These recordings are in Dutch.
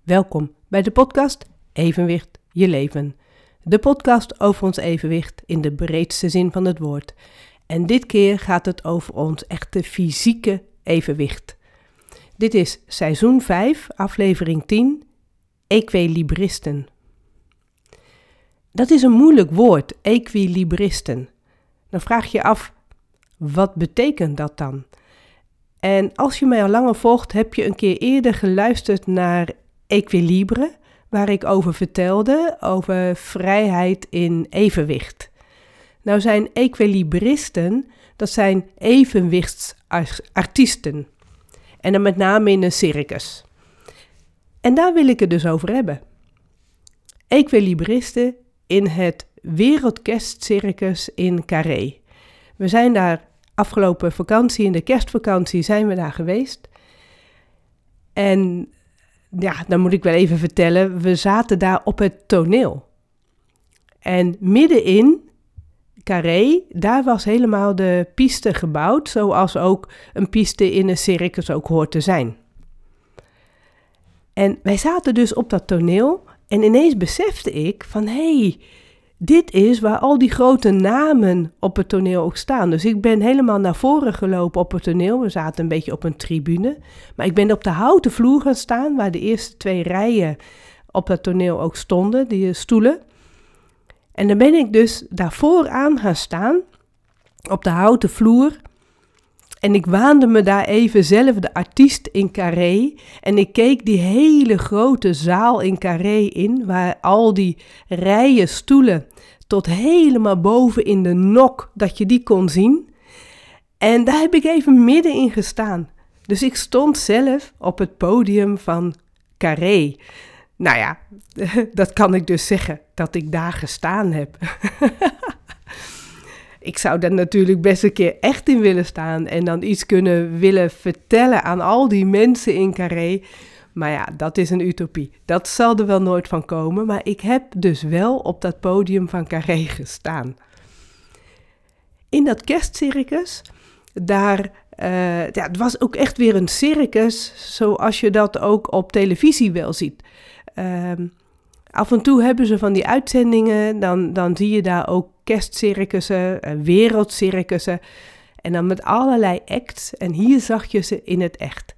Welkom bij de podcast Evenwicht je leven. De podcast over ons evenwicht in de breedste zin van het woord. En dit keer gaat het over ons echte fysieke evenwicht. Dit is seizoen 5, aflevering 10, equilibristen. Dat is een moeilijk woord, equilibristen. Dan vraag je af, wat betekent dat dan? En als je mij al langer volgt, heb je een keer eerder geluisterd naar Equilibre, waar ik over vertelde, over vrijheid in evenwicht. Nou zijn equilibristen, dat zijn evenwichtsartiesten. En dan met name in een circus. En daar wil ik het dus over hebben. Equilibristen in het Wereldkerstcircus in Carré. We zijn daar afgelopen vakantie, in de kerstvakantie, zijn we daar geweest. En ja, dan moet ik wel even vertellen, we zaten daar op het toneel. En middenin, Carré, daar was helemaal de piste gebouwd, zoals ook een piste in een circus ook hoort te zijn. En wij zaten dus op dat toneel en ineens besefte ik van, hé, hey, dit is waar al die grote namen op het toneel ook staan. Dus ik ben helemaal naar voren gelopen op het toneel. We zaten een beetje op een tribune. Maar ik ben op de houten vloer gaan staan, waar de eerste twee rijen op dat toneel ook stonden, die stoelen. En dan ben ik dus daarvoor aan gaan staan, op de houten vloer. En ik waande me daar even zelf de artiest in Carré. En ik keek die hele grote zaal in Carré in, waar al die rijen stoelen tot helemaal boven in de nok, dat je die kon zien. En daar heb ik even middenin gestaan. Dus ik stond zelf op het podium van Carré. Nou ja, dat kan ik dus zeggen, dat ik daar gestaan heb. ik zou daar natuurlijk best een keer echt in willen staan en dan iets kunnen willen vertellen aan al die mensen in Carré. Maar ja, dat is een utopie. Dat zal er wel nooit van komen, maar ik heb dus wel op dat podium van Carré gestaan. In dat kerstcircus, daar, uh, ja, het was ook echt weer een circus, zoals je dat ook op televisie wel ziet. Uh, Af en toe hebben ze van die uitzendingen, dan, dan zie je daar ook kerstcircussen, eh, wereldcircussen. En dan met allerlei acts. En hier zag je ze in het echt.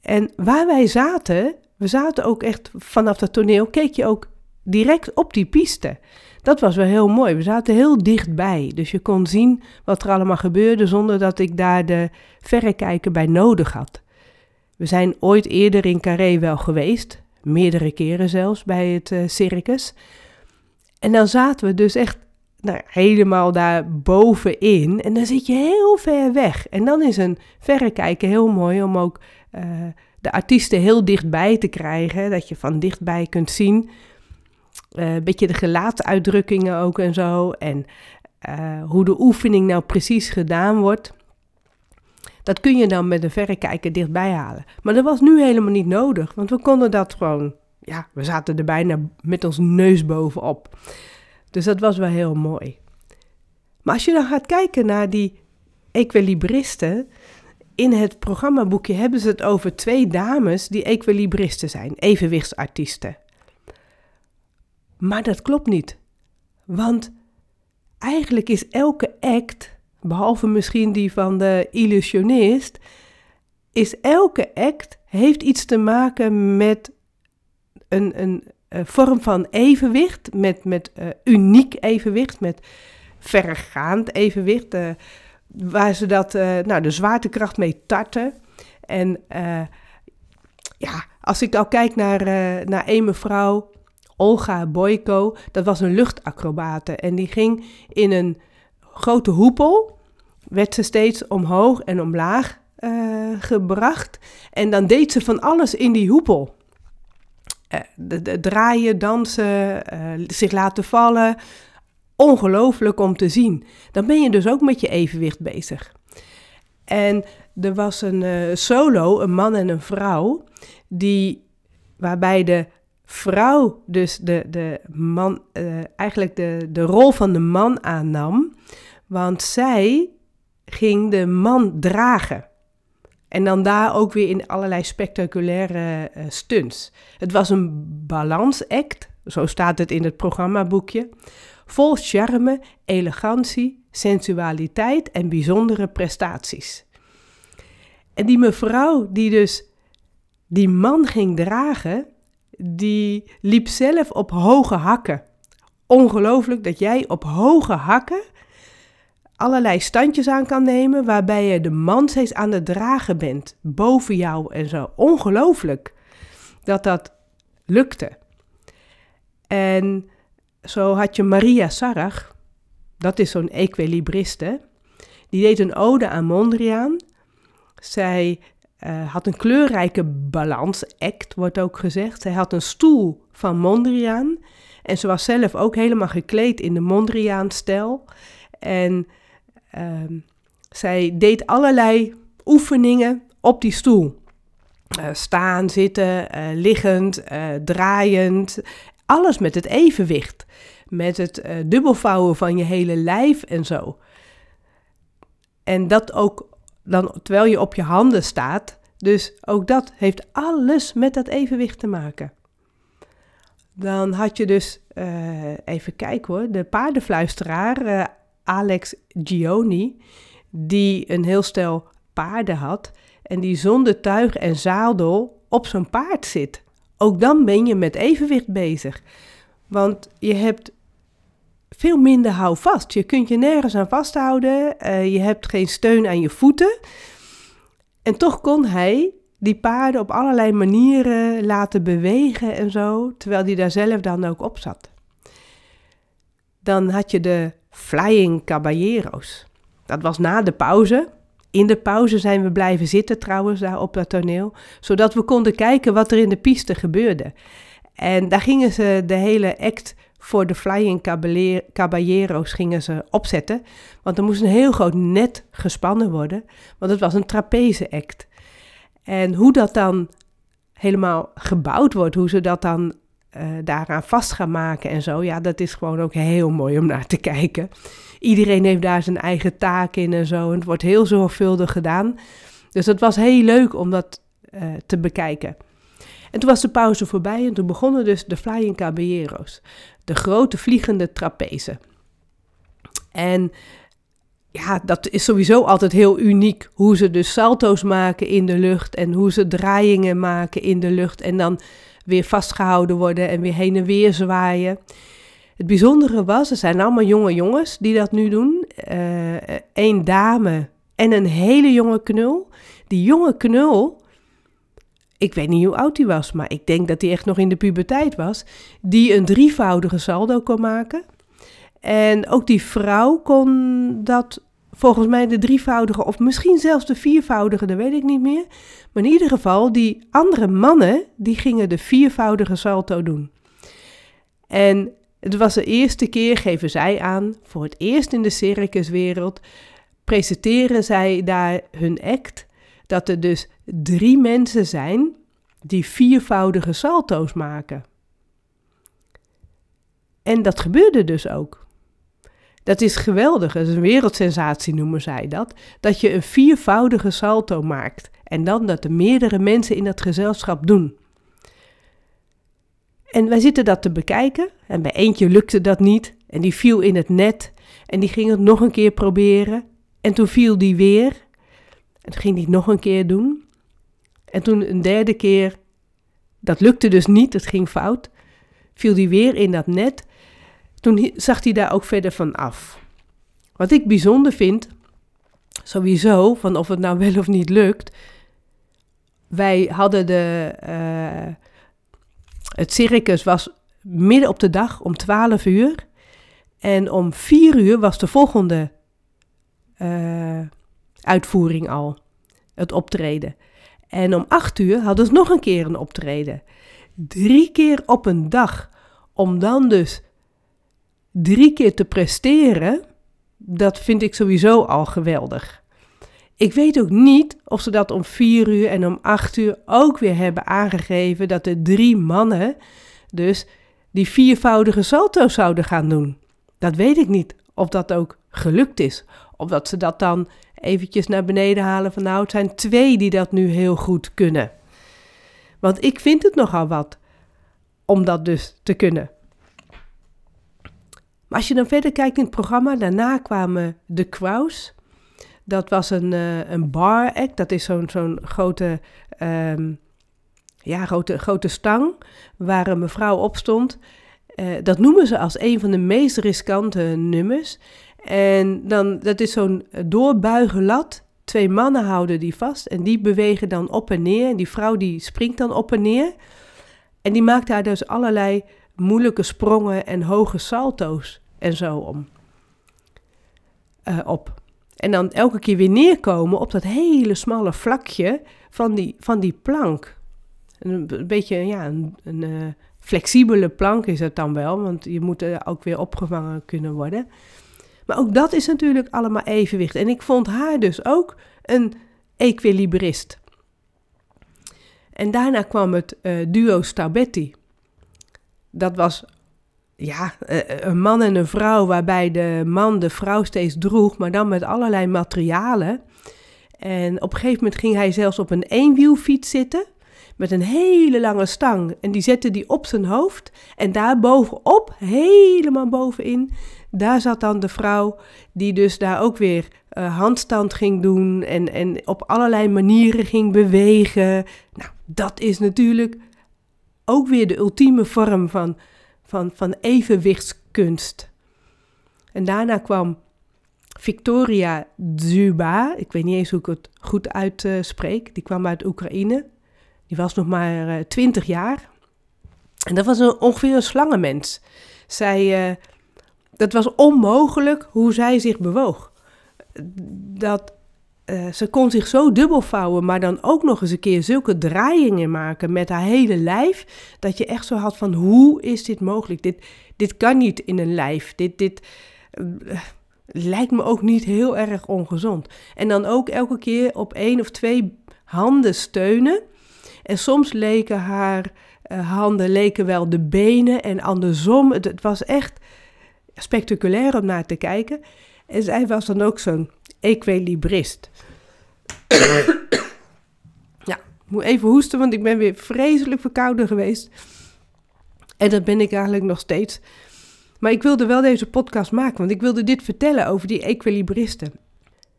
En waar wij zaten, we zaten ook echt vanaf dat toneel, keek je ook direct op die piste. Dat was wel heel mooi. We zaten heel dichtbij. Dus je kon zien wat er allemaal gebeurde zonder dat ik daar de verrekijker bij nodig had. We zijn ooit eerder in Carré wel geweest meerdere keren zelfs bij het uh, circus. En dan zaten we dus echt nou, helemaal daar bovenin. En dan zit je heel ver weg. En dan is een verrekijker heel mooi om ook uh, de artiesten heel dichtbij te krijgen. Dat je van dichtbij kunt zien. Uh, een beetje de gelaatsuitdrukkingen ook en zo. En hoe de oefening nou precies gedaan wordt. Dat kun je dan met een verrekijker dichtbij halen. Maar dat was nu helemaal niet nodig, want we konden dat gewoon, ja, we zaten er bijna met ons neus bovenop. Dus dat was wel heel mooi. Maar als je dan gaat kijken naar die equilibristen, in het programmaboekje hebben ze het over twee dames die equilibristen zijn, evenwichtsartiesten. Maar dat klopt niet. Want eigenlijk is elke act behalve misschien die van de illusionist, is elke act heeft iets te maken met een, een, vorm van evenwicht, met, met uh, uniek evenwicht, met vergaand evenwicht, uh, waar ze dat, uh, nou, de zwaartekracht mee tarten. En ja, als ik al kijk naar, naar een mevrouw, Olga Boyko, dat was een luchtacrobate en die ging in een grote hoepel werd ze steeds omhoog en omlaag uh, gebracht. En dan deed ze van alles in die hoepel. Uh, de, draaien, dansen, uh, zich laten vallen. Ongelooflijk om te zien. Dan ben je dus ook met je evenwicht bezig. En er was een solo, een man en een vrouw, die, waarbij de vrouw dus de, de man, eigenlijk de, de rol van de man aannam. Want zij ging de man dragen. En dan daar ook weer in allerlei spectaculaire uh, stunts. Het was een balansact, zo staat het in het programmaboekje, vol charme, elegantie, sensualiteit en bijzondere prestaties. En die mevrouw die dus die man ging dragen, die liep zelf op hoge hakken. Ongelooflijk dat jij op hoge hakken allerlei standjes aan kan nemen waarbij je de man steeds aan het dragen bent, boven jou en zo. Ongelooflijk dat dat lukte. En zo had je Maria Sarach, dat is zo'n equilibriste, die deed een ode aan Mondriaan. Zij uh, had een kleurrijke balansact, wordt ook gezegd. Zij had een stoel van Mondriaan. En ze was zelf ook helemaal gekleed in de Mondriaan-stijl. En uh, zij deed allerlei oefeningen op die stoel. Uh, staan, zitten, uh, liggend, draaiend. Alles met het evenwicht. Met het dubbelvouwen van je hele lijf en zo. En dat ook dan terwijl je op je handen staat. Dus ook dat heeft alles met dat evenwicht te maken. Dan had je dus, even kijken hoor, de paardenfluisteraar uh, Alex Gioni, die een heel stel paarden had en die zonder tuig en zadel op zo'n paard zit. Ook dan ben je met evenwicht bezig. Want je hebt veel minder houvast. Je kunt je nergens aan vasthouden. Uh, je hebt geen steun aan je voeten. En toch kon hij die paarden op allerlei manieren laten bewegen en zo, terwijl hij daar zelf dan ook op zat. Dan had je de Flying Caballeros. Dat was na de pauze. In de pauze zijn we blijven zitten trouwens daar op dat toneel, zodat we konden kijken wat er in de piste gebeurde. En daar gingen ze de hele act voor de Flying Caballeros gingen ze opzetten. Want er moest een heel groot net gespannen worden, want het was een trapeze-act. En hoe dat dan helemaal gebouwd wordt, hoe ze dat dan uh, daaraan vast gaan maken en zo, ja, dat is gewoon ook heel mooi om naar te kijken. Iedereen heeft daar zijn eigen taak in en zo, en het wordt heel zorgvuldig gedaan. Dus het was heel leuk om dat uh, te bekijken. En toen was de pauze voorbij en toen begonnen dus de Flying Caballeros de grote vliegende trapeze. En ja, dat is sowieso altijd heel uniek. Hoe ze dus salto's maken in de lucht en hoe ze draaiingen maken in de lucht en dan weer vastgehouden worden en weer heen en weer zwaaien. Het bijzondere was, er zijn allemaal jonge jongens die dat nu doen. Eén uh, dame en een hele jonge knul. Die jonge knul, ik weet niet hoe oud hij was, maar ik denk dat hij echt nog in de puberteit was, die een drievoudige saldo kon maken. En ook die vrouw kon dat volgens mij de drievoudige of misschien zelfs de viervoudige, dat weet ik niet meer. Maar in ieder geval, die andere mannen, die gingen de viervoudige salto doen. En het was de eerste keer, geven zij aan, voor het eerst in de circuswereld, presenteren zij daar hun act dat er dus drie mensen zijn die viervoudige salto's maken. En dat gebeurde dus ook. Dat is geweldig, dat is een wereldsensatie noemen zij dat, dat je een viervoudige salto maakt en dan dat er meerdere mensen in dat gezelschap doen. En wij zitten dat te bekijken en bij eentje lukte dat niet en die viel in het net en die ging het nog een keer proberen en toen viel die weer en ging het nog een keer doen. En toen een derde keer, dat lukte dus niet, het ging fout, viel hij weer in dat net. Toen zag hij daar ook verder van af. Wat ik bijzonder vind, sowieso, van of het nou wel of niet lukt. Wij hadden de. Uh, het circus was midden op de dag om 12 uur. En om 4 uur was de volgende uh, uitvoering al, het optreden. En om acht uur hadden ze nog een keer een optreden. Drie keer op een dag. Om dan dus drie keer te presteren, dat vind ik sowieso al geweldig. Ik weet ook niet of ze dat om vier uur en om acht uur ook weer hebben aangegeven dat de drie mannen dus die viervoudige salto zouden gaan doen. Dat weet ik niet of dat ook gelukt is. Of dat ze dat dan eventjes naar beneden halen van nou, het zijn twee die dat nu heel goed kunnen. Want ik vind het nogal wat om dat dus te kunnen. Maar als je dan verder kijkt in het programma, daarna kwamen de Kraus. Dat was een, uh, een bar act, dat is zo'n zo'n grote, um, ja, grote, grote stang waar een mevrouw op stond. Uh, dat noemen ze als een van de meest riskante nummers. En dan, dat is zo'n doorbuigen lat. Twee mannen houden die vast en die bewegen dan op en neer. En die vrouw die springt dan op en neer. En die maakt daar dus allerlei moeilijke sprongen en hoge salto's en zo om. Uh, op. En dan elke keer weer neerkomen op dat hele smalle vlakje van die, van die plank. Een, beetje, ja, een, een uh, flexibele plank is het dan wel, want je moet er ook weer opgevangen kunnen worden. Maar ook dat is natuurlijk allemaal evenwicht. En ik vond haar dus ook een equilibrist. En daarna kwam het uh, duo Staubetti. Dat was ja, eh, een man en een vrouw, waarbij de man de vrouw steeds droeg, maar dan met allerlei materialen. En op een gegeven moment ging hij zelfs op een eenwielfiets zitten met een hele lange stang. En die zette die op zijn hoofd. En daar bovenop, helemaal bovenin, daar zat dan de vrouw die dus daar ook weer uh, handstand ging doen en, en op allerlei manieren ging bewegen. Nou, dat is natuurlijk ook weer de ultieme vorm van, van, van evenwichtskunst. En daarna kwam Victoria Zuba, ik weet niet eens hoe ik het goed uitspreek, die kwam uit Oekraïne. Die was nog maar uh, 20 jaar. En dat was een, ongeveer een slangenmens. Zij, uh, dat was onmogelijk hoe zij zich bewoog. Dat, uh, ze kon zich zo dubbel vouwen, maar dan ook nog eens een keer zulke draaiingen maken met haar hele lijf. Dat je echt zo had van hoe is dit mogelijk? Dit, dit kan niet in een lijf. Dit, dit uh, lijkt me ook niet heel erg ongezond. En dan ook elke keer op één of twee handen steunen. En soms leken haar uh, handen leken wel de benen en andersom. Het, was echt spectaculair om naar te kijken. En zij was dan ook zo'n equilibrist. ja, moet even hoesten, want ik ben weer vreselijk verkouden geweest. En dat ben ik eigenlijk nog steeds. Maar ik wilde wel deze podcast maken, want ik wilde dit vertellen over die equilibristen.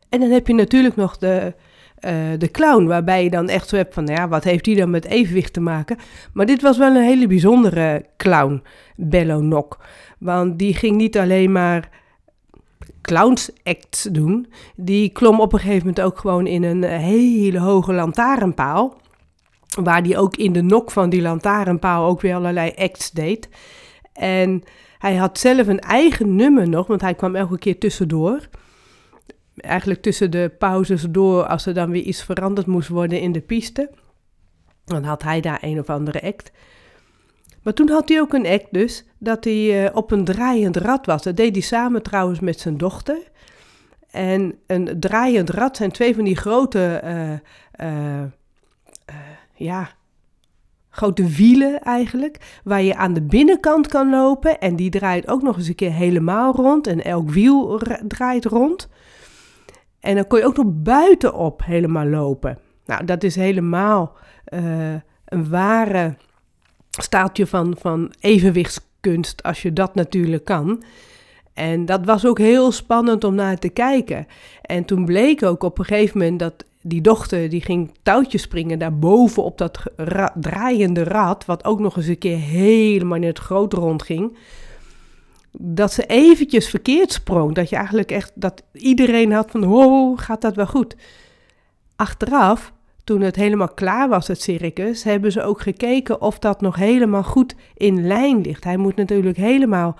En dan heb je natuurlijk nog de, uh, de clown, waarbij je dan echt zo hebt van, nou ja, wat heeft die dan met evenwicht te maken? Maar dit was wel een hele bijzondere clown, Bello Nok. Want die ging niet alleen maar clowns-acts doen, die klom op een gegeven moment ook gewoon in een hele hoge lantaarnpaal. Waar die ook in de nok van die lantaarnpaal ook weer allerlei acts deed. En hij had zelf een eigen nummer nog, want hij kwam elke keer tussendoor eigenlijk tussen de pauzes door, als er dan weer iets veranderd moest worden in de piste. Dan had hij daar een of andere act. Maar toen had hij ook een act dus, dat hij uh, op een draaiend rad was. Dat deed hij samen trouwens met zijn dochter. En een draaiend rad zijn twee van die grote, uh, uh, ja, grote wielen eigenlijk, waar je aan de binnenkant kan lopen. En die draait ook nog eens een keer helemaal rond en elk wiel draait rond. En dan kon je ook nog buitenop helemaal lopen. Nou, dat is helemaal een ware staaltje van, van evenwichtskunst, als je dat natuurlijk kan. En dat was ook heel spannend om naar te kijken. En toen bleek ook op een gegeven moment dat die dochter die ging touwtjes springen daarboven op dat ra draaiende rad, wat ook nog eens een keer helemaal in het groot rond ging dat ze eventjes verkeerd sprong. Dat je eigenlijk echt, dat iedereen had van, oh, gaat dat wel goed? Achteraf, toen het helemaal klaar was, het circus, hebben ze ook gekeken of dat nog helemaal goed in lijn ligt. Hij moet natuurlijk helemaal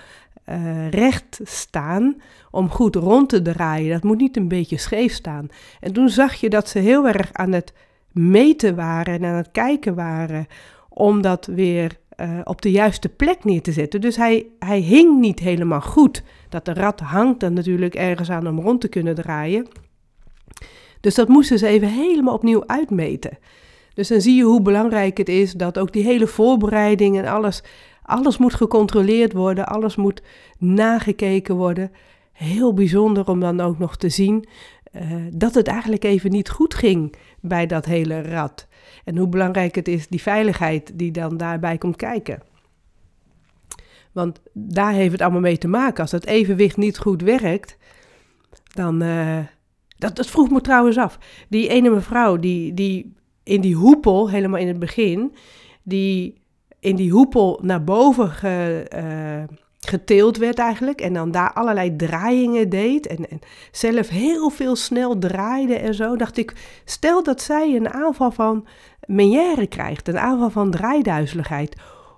uh, recht staan om goed rond te draaien. Dat moet niet een beetje scheef staan. En toen zag je dat ze heel erg aan het meten waren en aan het kijken waren om dat weer uh, op de juiste plek neer te zetten. Dus hij, hij hing niet helemaal goed. Dat de rat hangt dan natuurlijk ergens aan om rond te kunnen draaien. Dus dat moesten ze even helemaal opnieuw uitmeten. Dus dan zie je hoe belangrijk het is dat ook die hele voorbereiding en alles, alles moet gecontroleerd worden, alles moet nagekeken worden. Heel bijzonder om dan ook nog te zien eh, dat het eigenlijk even niet goed ging bij dat hele rad. En hoe belangrijk het is, die veiligheid die dan daarbij komt kijken. Want daar heeft het allemaal mee te maken. Als dat evenwicht niet goed werkt, dan. Uh, dat, dat vroeg me trouwens af. Die ene mevrouw die, die in die hoepel, helemaal in het begin, die in die hoepel naar boven ge, uh, geteeld werd eigenlijk. En dan daar allerlei draaiingen deed. En, en zelf heel veel snel draaide en zo. Dacht ik, stel dat zij een aanval van Meniere krijgt. Een aanval van draaiduizeligheid.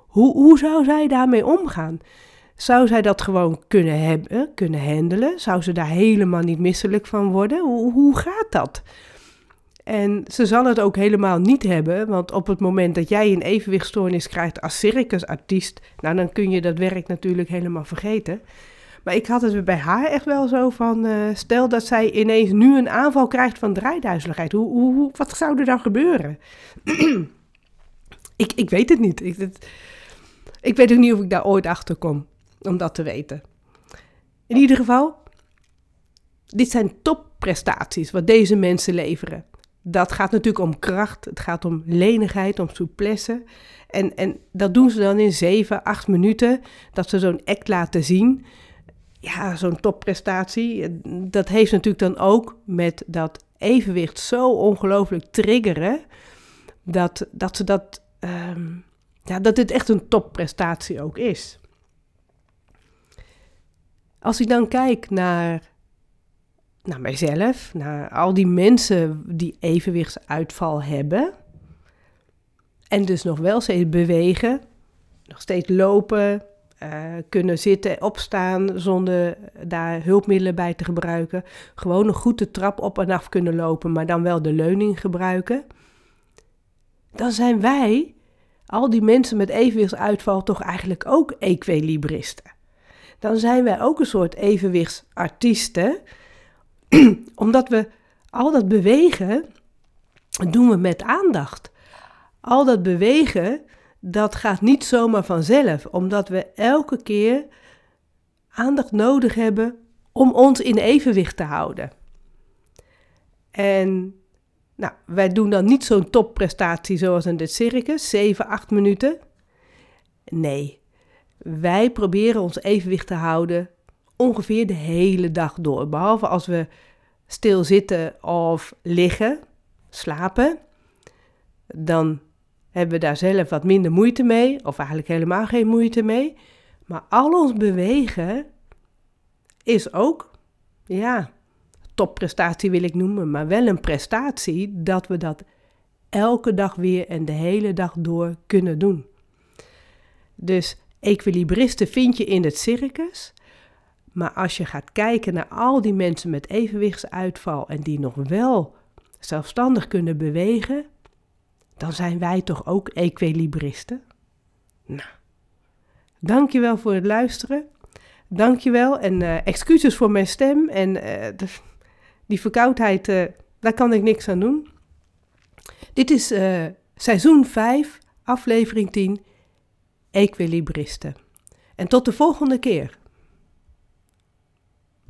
Hoe, hoe zou zij daarmee omgaan? Zou zij dat gewoon kunnen hebben, kunnen handelen? Zou ze daar helemaal niet misselijk van worden? Hoe, hoe gaat dat? En ze zal het ook helemaal niet hebben, want op het moment dat jij een evenwichtstoornis krijgt als circusartiest, nou dan kun je dat werk natuurlijk helemaal vergeten. Maar ik had het bij haar echt wel zo van, uh, stel dat zij ineens nu een aanval krijgt van draaiduizeligheid, hoe, hoe, wat zou er dan gebeuren? ik, ik weet het niet. Ik, ik weet ook niet of ik daar ooit achter kom om dat te weten. In ieder geval, dit zijn topprestaties wat deze mensen leveren. Dat gaat natuurlijk om kracht, het gaat om lenigheid, om souplesse. En, en dat doen ze dan in 7, 8 minuten, dat ze zo'n act laten zien. Ja, zo'n topprestatie, dat heeft natuurlijk dan ook met dat evenwicht zo ongelooflijk triggeren, dat, dat ze dat, um, ja, dat dit echt een topprestatie ook is. Als ik dan kijk naar naar mijzelf, naar al die mensen die evenwichtsuitval hebben. En dus nog wel steeds bewegen, nog steeds lopen, uh, kunnen zitten, opstaan zonder daar hulpmiddelen bij te gebruiken. Gewoon een goed de trap op en af kunnen lopen, maar dan wel de leuning gebruiken. Dan zijn wij, al die mensen met evenwichtsuitval, toch eigenlijk ook equilibristen. Dan zijn wij ook een soort evenwichtsartiesten Omdat we al dat bewegen doen we met aandacht. Al dat bewegen, dat gaat niet zomaar vanzelf, omdat we elke keer aandacht nodig hebben om ons in evenwicht te houden. En nou, wij doen dan niet zo'n topprestatie zoals in dit circus, 7, 8 minuten. Nee, wij proberen ons evenwicht te houden ongeveer de hele dag door. Behalve als we stil zitten of liggen, slapen, dan hebben we daar zelf wat minder moeite mee, of eigenlijk helemaal geen moeite mee. Maar al ons bewegen is ook, ja, topprestatie wil ik noemen, maar wel een prestatie dat we dat elke dag weer en de hele dag door kunnen doen. Dus equilibristen vind je in het circus, maar als je gaat kijken naar al die mensen met evenwichtsuitval en die nog wel zelfstandig kunnen bewegen, dan zijn wij toch ook equilibristen? Nou, dankjewel voor het luisteren. Dankjewel en uh, excuses voor mijn stem en uh, die verkoudheid, uh, daar kan ik niks aan doen. Dit is seizoen 5, aflevering 10, Equilibristen. En tot de volgende keer.